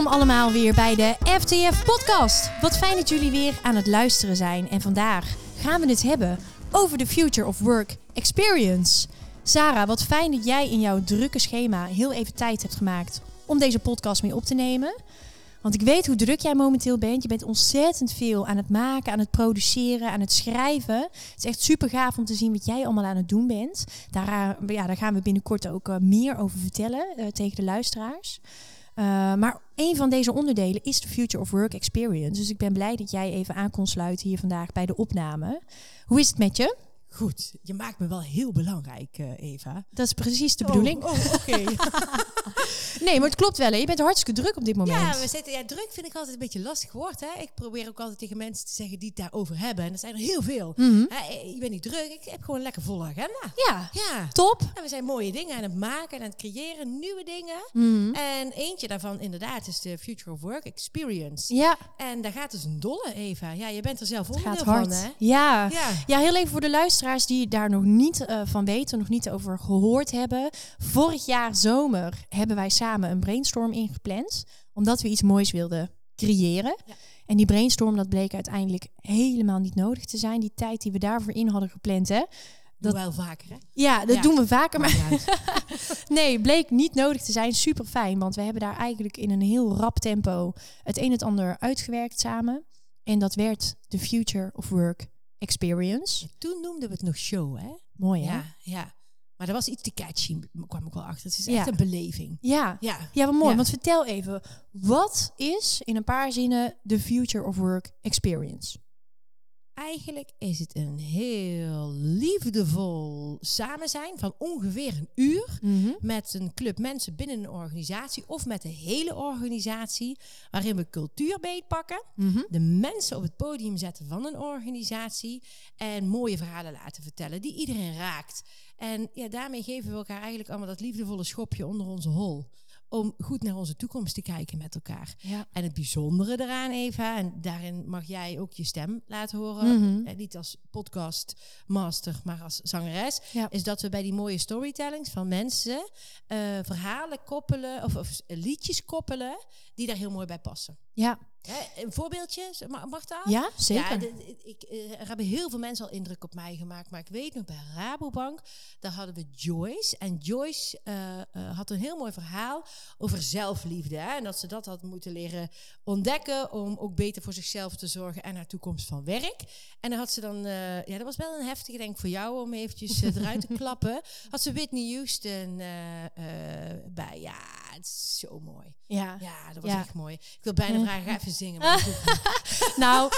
Welkom allemaal weer bij de FTF Podcast. Wat fijn dat jullie weer aan het luisteren zijn. En vandaag gaan we het hebben over de Future of Work Experience. Sarah, wat fijn dat jij in jouw drukke schema heel even tijd hebt gemaakt om deze podcast mee op te nemen. Want ik weet hoe druk jij momenteel bent. Je bent ontzettend veel aan het maken, aan het produceren, aan het schrijven. Het is echt super gaaf om te zien wat jij allemaal aan het doen bent. Daar, eh, ja, daar gaan we binnenkort ook uh, meer over vertellen uh, tegen de luisteraars. Uh, maar een van deze onderdelen is de Future of Work Experience. Dus ik ben blij dat jij even aan kon sluiten hier vandaag bij de opname. Hoe is het met je? Goed, je maakt me wel heel belangrijk, uh, Eva. Dat is precies de bedoeling. Oh, oh oké. nee, maar het klopt wel. Hè? Je bent hartstikke druk op dit moment. Ja, we zitten, ja, druk vind ik altijd een beetje lastig woord. Hè? Ik probeer ook altijd tegen mensen te zeggen die het daarover hebben. En er zijn er heel veel. Mhm. Mm -hmm. je bent niet druk. Ik heb gewoon een lekker volle agenda. Ja, ja. top. En we zijn mooie dingen aan het maken en aan het creëren. Nieuwe dingen. Mm -hmm. En eentje daarvan inderdaad is de Future of Work Experience. Ja. En daar gaat dus een dolle, Eva. Ja, je bent er zelf onderdeel gaat hard. van, hè? Ja. Ja. ja, heel even voor de luisteraars die daar nog niet uh, van weten, nog niet over gehoord hebben. Vorig jaar zomer hebben wij samen een brainstorm ingepland, omdat we iets moois wilden creëren. Ja. En die brainstorm, dat bleek uiteindelijk helemaal niet nodig te zijn. Die tijd die we daarvoor in hadden gepland, hè. Dat wel vaker, hè? Ja, dat Ja. doen we vaker. Maar Maar nee, bleek niet nodig te zijn. Super fijn, want we hebben daar eigenlijk in een heel rap tempo het een en het ander uitgewerkt samen. En dat werd de Future of Work Experience. toen noemden we het nog show, hè? Mooi, hè? Ja, ja. Maar dat was iets te catchy, kwam ik wel achter. Het is Ja. echt een beleving. Ja. Ja. Ja, wat mooi. Ja. Want vertel even, wat is in een paar zinnen de Future of Work Experience? Eigenlijk is het een heel liefdevol samen zijn van ongeveer een uur met een club mensen binnen een organisatie of met de hele organisatie, waarin we cultuur beetpakken, de mensen op het podium zetten van een organisatie en mooie verhalen laten vertellen die iedereen raakt. En ja, daarmee geven we elkaar eigenlijk allemaal dat liefdevolle schopje onder onze hol. Om goed naar onze toekomst te kijken met elkaar. Ja. En het bijzondere eraan, Eva, en daarin mag jij ook je stem laten horen. Mhm. Eh, niet als podcastmaster, maar als zangeres. Ja. Is dat we bij die mooie storytellings van mensen eh, verhalen koppelen, of, of liedjes koppelen, die daar heel mooi bij passen. Ja, Hè, een voorbeeldje, mag, dat? ja zeker. Ja, ik, eh, er hebben heel veel mensen al indruk op mij gemaakt. Maar ik weet nog, bij Rabobank, daar hadden we Joyce. En Joyce eh, eh, had een heel mooi verhaal over zelfliefde. Hè? En dat ze dat had moeten leren ontdekken om ook beter voor zichzelf te zorgen en haar toekomst van werk. En dan had ze dan, ja, dat was wel een heftige, denk ik, voor jou om eventjes eruit te klappen. Had ze Whitney Houston bij. Ja, het is zo mooi. ja. Ja, dat was Ja. echt mooi. Ik wil bijna vragen, ga even zingen. Maar. Nou,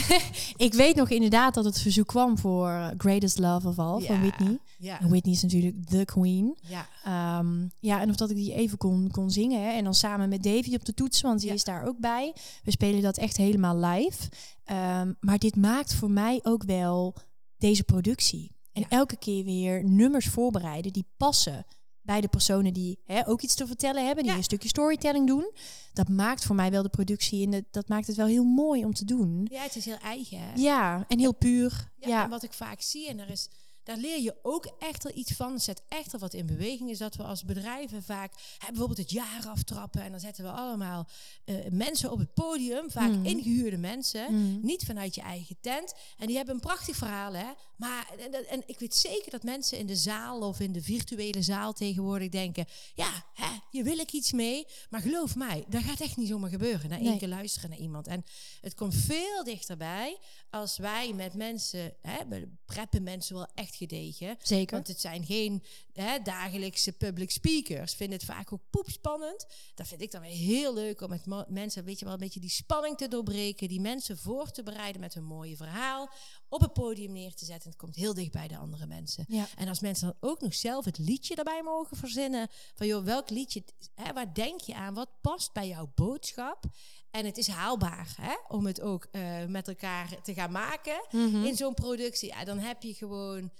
ik weet nog inderdaad dat het verzoek kwam voor Greatest Love of All van Whitney. Ja, En Whitney is natuurlijk the queen. ja. Ehm, ja, en of dat ik die even kon, kon zingen. Hè. En dan samen met Davy op de toetsen, want die is daar ook bij. We spelen dat echt helemaal live. Ehm, maar dit maakt voor mij ook wel deze productie. En elke keer weer nummers voorbereiden die passen bij de personen die hè, ook iets te vertellen hebben, die Ja. een stukje storytelling doen. Dat maakt voor mij wel de productie en dat, dat maakt het wel heel mooi om te doen. Ja, het is heel eigen. Hè? Ja, en heel puur. Ja, Ja, En wat ik vaak zie, en daar, is, daar leer je ook echt wel iets van, zet echt wel wat in beweging, is dat we als bedrijven vaak hè, bijvoorbeeld het jaar aftrappen en dan zetten we allemaal eh, mensen op het podium, vaak Mhm. ingehuurde mensen, Mhm. niet vanuit je eigen tent. En die hebben een prachtig verhaal, hè. Maar, en, ik weet zeker dat mensen in de zaal of in de virtuele zaal tegenwoordig denken, ja, hè, hier wil ik iets mee, maar geloof mij, dat gaat echt niet zomaar gebeuren, na één Nee. keer luisteren naar iemand. En het komt veel dichterbij als wij met mensen, hè, we preppen mensen wel echt gedegen. zeker. Want het zijn geen hè, dagelijkse public speakers. Vinden het vaak ook poepspannend. Dat vind ik dan weer heel leuk om met mensen, weet je wel, een beetje die spanning te doorbreken. Die mensen voor te bereiden met een mooie verhaal. Op het podium neer te zetten. Het komt heel dicht bij de andere mensen. Ja. En als mensen dan ook nog zelf het liedje erbij mogen verzinnen. Van joh, welk liedje, hè, waar denk je aan? Wat past bij jouw boodschap? En het is haalbaar hè, om het ook eh, met elkaar te gaan maken Mhm. in zo'n productie. Ja, dan heb je gewoon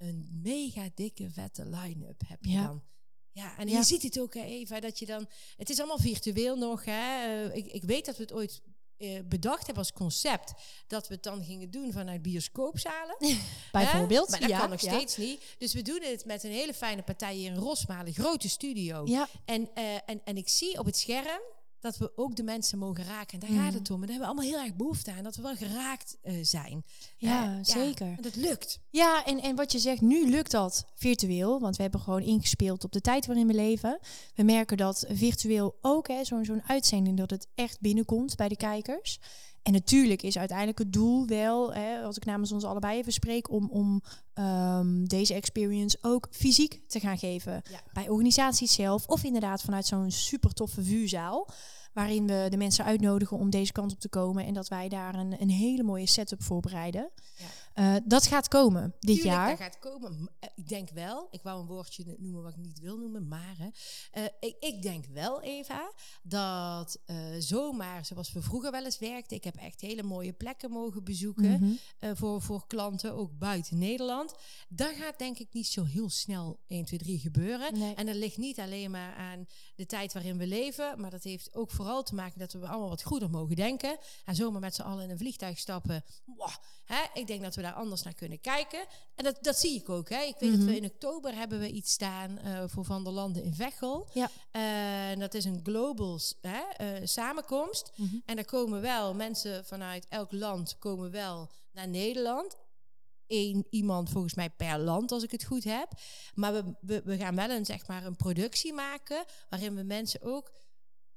een mega dikke vette line-up. Heb je Ja. dan. Ja, en Ja. je ziet het ook, hè, Eva, dat je dan... Het is allemaal virtueel nog, hè. Eh, ik, ik weet dat we het ooit eh, bedacht hebben als concept... dat we het dan gingen doen vanuit bioscoopzalen. Bijvoorbeeld. Hè? Maar dat ja, kan nog ja. steeds niet. Dus we doen het met een hele fijne partij hier in Rosmalen. Grote studio. Ja, En, eh, en, en ik zie op het scherm dat we ook de mensen mogen raken. En daar gaat het om. En daar hebben we allemaal heel erg behoefte aan. Dat we wel geraakt uh, zijn. Ja, uh, zeker. Ja, en dat lukt. Ja, en, en wat je zegt, nu lukt dat virtueel. Want we hebben gewoon ingespeeld op de tijd waarin we leven. We merken dat virtueel ook, zo'n zo'n uitzending, dat het echt binnenkomt bij de kijkers. En natuurlijk is uiteindelijk het doel wel, hè, als ik namens ons allebei even spreek, om, om um, deze experience ook fysiek te gaan geven. Bij organisaties zelf of inderdaad vanuit zo'n super toffe vuurzaal. Waarin we de mensen uitnodigen om deze kant op te komen. En dat wij daar een, een hele mooie setup voorbereiden. Ja. Uh, dat gaat komen dit Tuurlijk, jaar. Dat gaat komen. Eh, ik denk wel, ik wou een woordje noemen wat ik niet wil noemen, maar uh, ik, ik, denk wel, Eva, dat uh, zomaar zoals we vroeger wel eens werkten. Ik heb echt hele mooie plekken mogen bezoeken mm -hmm. voor, voor klanten, ook buiten Nederland. Dat gaat denk ik niet zo heel snel 1, 2, 3 gebeuren. Nee. En dat ligt niet alleen maar aan de tijd waarin we leven, maar dat heeft ook vooral te maken dat we allemaal wat goeder mogen denken. En zomaar met z'n allen in een vliegtuig stappen. Wow, hè, ik denk dat we daar anders naar kunnen kijken. En dat, dat zie ik ook. Hè. Ik weet dat we mhm. in oktober hebben we iets staan uh, voor Van der Landen in Veghel. Ja. Uh, dat is een global hè, uh, samenkomst. Mm -hmm. En daar komen wel mensen vanuit elk land komen wel naar Nederland. Eén iemand volgens mij per land, als ik het goed heb. Maar we, we, we gaan wel een, zeg maar, een productie maken waarin we mensen ook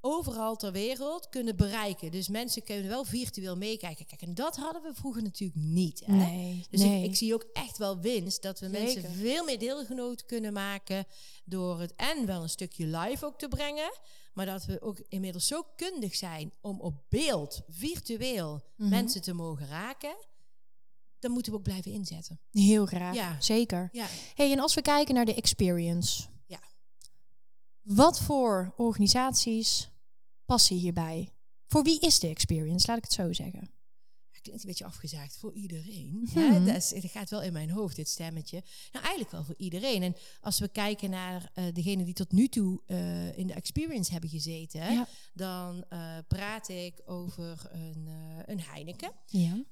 overal ter wereld kunnen bereiken. Dus mensen kunnen wel virtueel meekijken. Kijk, en dat hadden we vroeger natuurlijk niet. Hè? Nee, dus Ik, ik, zie ook echt wel winst dat we mensen veel meer deelgenoten kunnen maken door het en wel een stukje live ook te brengen, maar dat we ook inmiddels zo kundig zijn om op beeld, virtueel, mhm. mensen te mogen raken. Dan moeten we ook blijven inzetten. Heel graag, ja. zeker. Ja. Hey, en als we kijken naar de experience. Ja. Wat voor organisaties passie hierbij? Voor wie is de experience? Laat ik het zo zeggen klinkt een beetje afgezaagd voor iedereen. Mm dat, is, dat, gaat wel in mijn hoofd, dit stemmetje. Nou, eigenlijk wel voor iedereen. En als we kijken naar uh, degene die tot nu toe uh, in de experience hebben gezeten, ja. dan uh, praat ik over een, een Heineken. Ja.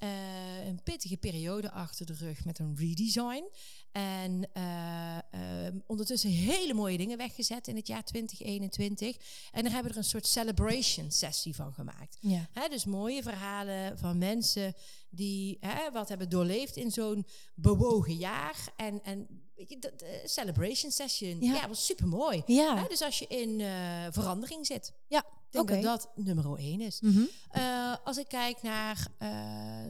een pittige periode achter de rug met een redesign. En ondertussen hele mooie dingen weggezet in het jaar 2021. En daar hebben we er een soort celebration sessie van gemaakt. Ja. Hè, dus mooie verhalen van mensen die hè, wat hebben doorleefd in zo'n bewogen jaar. En, en weet je, de, celebration session. Ja, was super mooi. Ja. dus als je in uh, verandering zit. Ja. Ik denk dat dat nummer één is. Mm -hmm. uh, als ik kijk naar uh,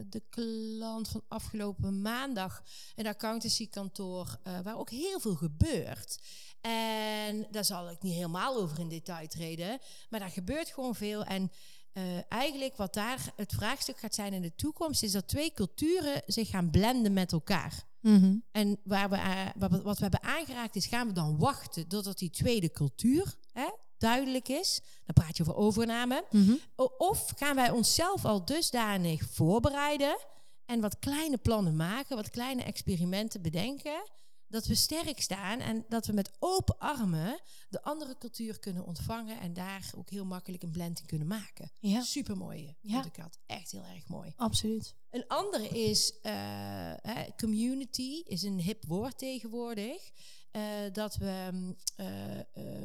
de klant van afgelopen maandag, een accountancykantoor, waar ook heel veel gebeurt. En daar zal ik niet helemaal over in detail treden, maar daar gebeurt gewoon veel. En uh, eigenlijk wat daar het vraagstuk gaat zijn in de toekomst, is dat twee culturen zich gaan blenden met elkaar. Mm -hmm. En waar we, uh, wat we hebben aangeraakt is, gaan we dan wachten totdat die tweede cultuur hè, duidelijk is? Dan praat je over overname. Mm -hmm. Of gaan wij onszelf al dusdanig voorbereiden en wat kleine plannen maken, wat kleine experimenten bedenken, dat we sterk staan en dat we met open armen de andere cultuur kunnen ontvangen en daar ook heel makkelijk een blend in kunnen maken. Ja. Super mooi. Ja. ik had echt heel erg mooi. Absoluut. Een andere is uh, community, is een hip woord tegenwoordig. Uh, dat we uh,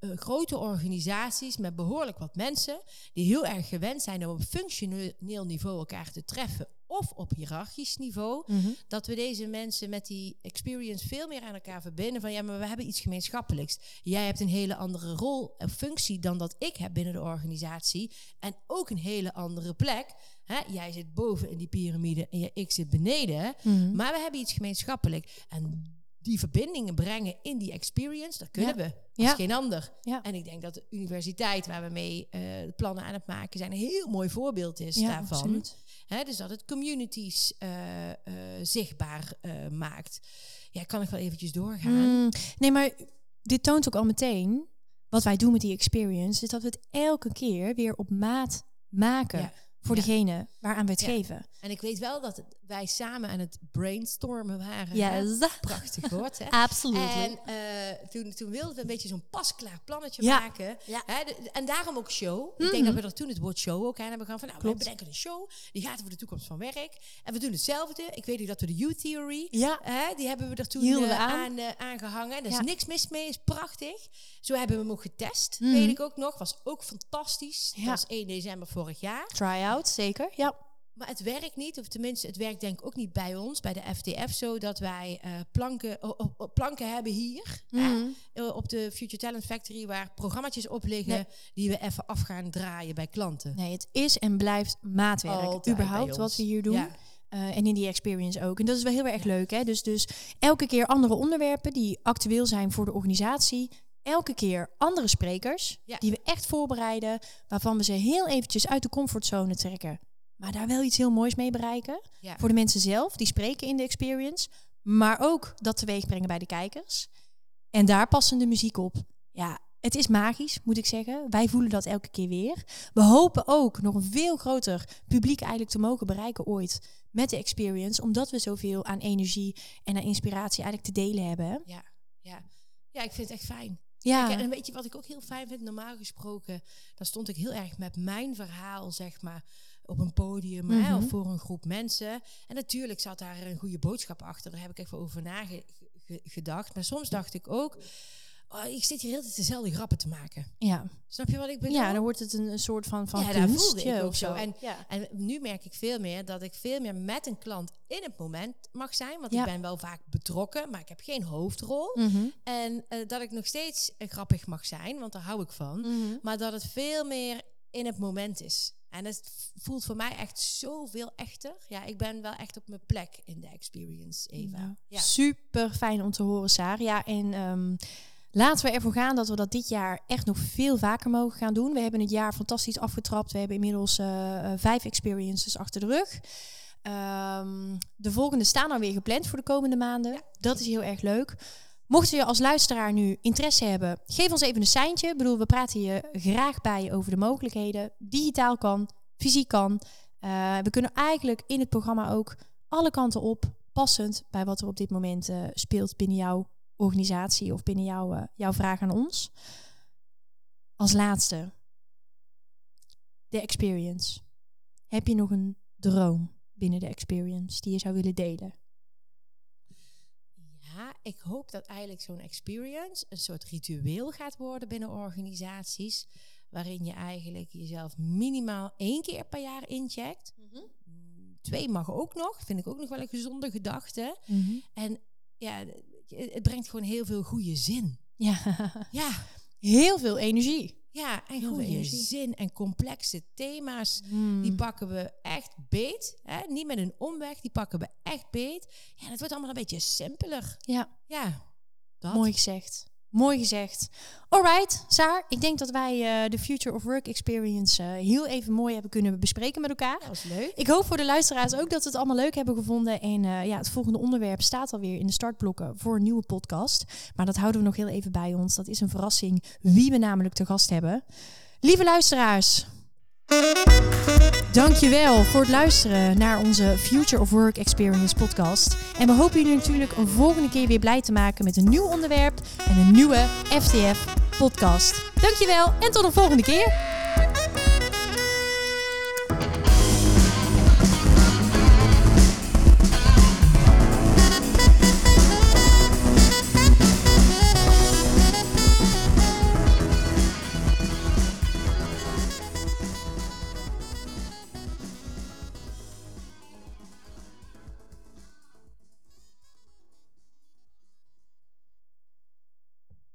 uh, grote organisaties met behoorlijk wat mensen, die heel erg gewend zijn om op functioneel niveau elkaar te treffen of op hiërarchisch niveau, mhm. dat we deze mensen met die experience veel meer aan elkaar verbinden. Van ja, maar we hebben iets gemeenschappelijks. Jij hebt een hele andere rol en functie dan dat ik heb binnen de organisatie. En ook een hele andere plek. Hè? Jij zit boven in die piramide en ik zit beneden. Mhm. Maar we hebben iets gemeenschappelijk. En die verbindingen brengen in die experience, dat kunnen we als ja. geen ander. Ja. En ik denk dat de universiteit waar we mee uh, plannen aan het maken zijn, een heel mooi voorbeeld is daarvan. He, dus dat het communities uh, uh, zichtbaar maakt. Ja, kan ik wel eventjes doorgaan. Mm, nee, maar dit toont ook al meteen wat wij doen met die experience, is dat we het elke keer weer op maat maken. voor degene waaraan we het Ja. geven. En ik weet wel dat wij samen aan het brainstormen waren. Yes. Hè? Prachtig woord, hè? Absolutely. En eh, toen, toen wilden we een beetje zo'n pasklaar plannetje Ja. maken. Ja. Hè, de- en daarom ook show. Ik Mhm. denk dat we er toen het woord show ook aan hebben gaan. Van, nou, Klopt. we bedenken een show. Die gaat over de toekomst van werk. En we doen hetzelfde. Ik weet ook dat we de U-theory... ja, Hè, die hebben we er toen eh, aan. aan, eh, aangehangen. Daar is niks mis mee, is prachtig. Zo hebben we hem ook getest, Mhm. weet ik ook nog. Was ook fantastisch. Dat was 1 december vorig jaar. try-out, zeker. Ja. Maar het werkt niet, of tenminste, het werkt denk ik ook niet bij ons, bij de FTF, zo dat wij eh, planken, planken hebben hier Mhm. eh, op de Future Talent Factory, waar programma's op liggen Nee. die we even af gaan draaien bij klanten. Nee, het is en blijft maatwerk. Altijd Überhaupt wat we hier doen. Ja. Eh, en in die experience ook. En dat is wel heel erg leuk. Hè? Dus, dus elke keer andere onderwerpen die actueel zijn voor de organisatie. Elke keer andere sprekers Ja. die we echt voorbereiden. Waarvan we ze heel eventjes uit de comfortzone trekken. Maar daar wel iets heel moois mee bereiken. Ja. Voor de mensen zelf die spreken in de experience. Maar ook dat teweeg brengen bij de kijkers. En daar passen de muziek op. Ja, het is magisch, moet ik zeggen. Wij voelen dat elke keer weer. We hopen ook nog een veel groter publiek eigenlijk te mogen bereiken ooit met de experience. Omdat we zoveel aan energie en aan inspiratie eigenlijk te delen hebben. Ja, ja. ja, ik vind het echt fijn. Ja, Kijk, en weet je wat ik ook heel fijn vind? Normaal gesproken, dan stond ik heel erg met mijn verhaal, zeg maar, op een podium hè, Mhm. of voor een groep mensen. En natuurlijk zat daar een goede boodschap achter. Daar heb ik even over nagedacht. Maar soms dacht ik ook, oh, ik zit hier heel de tijd dezelfde grappen te maken. ja. Snap je wat ik bedoel? ja, dan wordt het een, een soort van, van Ja, daar voelde ik ook of zo. En- ja. En nu merk ik veel meer dat ik veel meer met een klant in het moment mag zijn. Want Ja. ik ben wel vaak betrokken, maar ik heb geen hoofdrol. Mhm. En eh, dat ik nog steeds eh, grappig mag zijn, want daar hou ik van. Mhm. Maar dat het veel meer in het moment is. En het voelt voor mij echt zoveel echter. Ja, ik ben wel echt op mijn plek in de experience, Eva. Nou, Ja. Super fijn om te horen, Saar. Ja, en ehm, laten we ervoor gaan dat we dat dit jaar echt nog veel vaker mogen gaan doen. We hebben het jaar fantastisch afgetrapt. We hebben inmiddels eh, eh, vijf experiences achter de rug. Ehm, de volgende staan alweer gepland voor de komende maanden. Dat is heel erg leuk. Mocht je als luisteraar nu interesse hebben, geef ons even een seintje. Ik bedoel, we praten je graag bij over de mogelijkheden. Digitaal kan, fysiek kan. Eh, we kunnen eigenlijk in het programma ook alle kanten op, passend bij wat er op dit moment eh, speelt binnen jouw organisatie of binnen jouw, eh, jouw vraag aan ons. Als laatste, de experience. Heb je nog een droom binnen de experience die je zou willen delen? Ik hoop dat eigenlijk zo'n experience een soort ritueel gaat worden binnen organisaties. Waarin je eigenlijk jezelf minimaal één keer per jaar incheckt. Mm, Twee mag ook nog, vind ik ook nog wel een gezonde gedachte. En ja, het het brengt gewoon heel veel goede zin. Ja, Ja, heel veel energie. Ja en goede zin en complexe thema's. Hmm. Die pakken we echt beet. Hè? Niet met een omweg, die pakken we echt beet. Ja, het wordt allemaal een beetje simpeler. Ja, Ja, dat. mooi gezegd. Mooi gezegd. Alright, Saar. Ik denk dat wij eh, de Future of Work Experience eh, heel even mooi hebben kunnen bespreken met elkaar. Dat was leuk. Ik hoop voor de luisteraars ook dat ze het allemaal leuk hebben gevonden. En eh, ja, het volgende onderwerp staat alweer in de startblokken voor een nieuwe podcast. Maar dat houden we nog heel even bij ons. Dat is een verrassing wie we namelijk te gast hebben. Lieve luisteraars, dankjewel voor het luisteren naar onze Future of Work Experience podcast. En we hopen jullie natuurlijk een volgende keer weer blij te maken met een nieuw onderwerp en een nieuwe FTF podcast. Dankjewel en tot de volgende keer.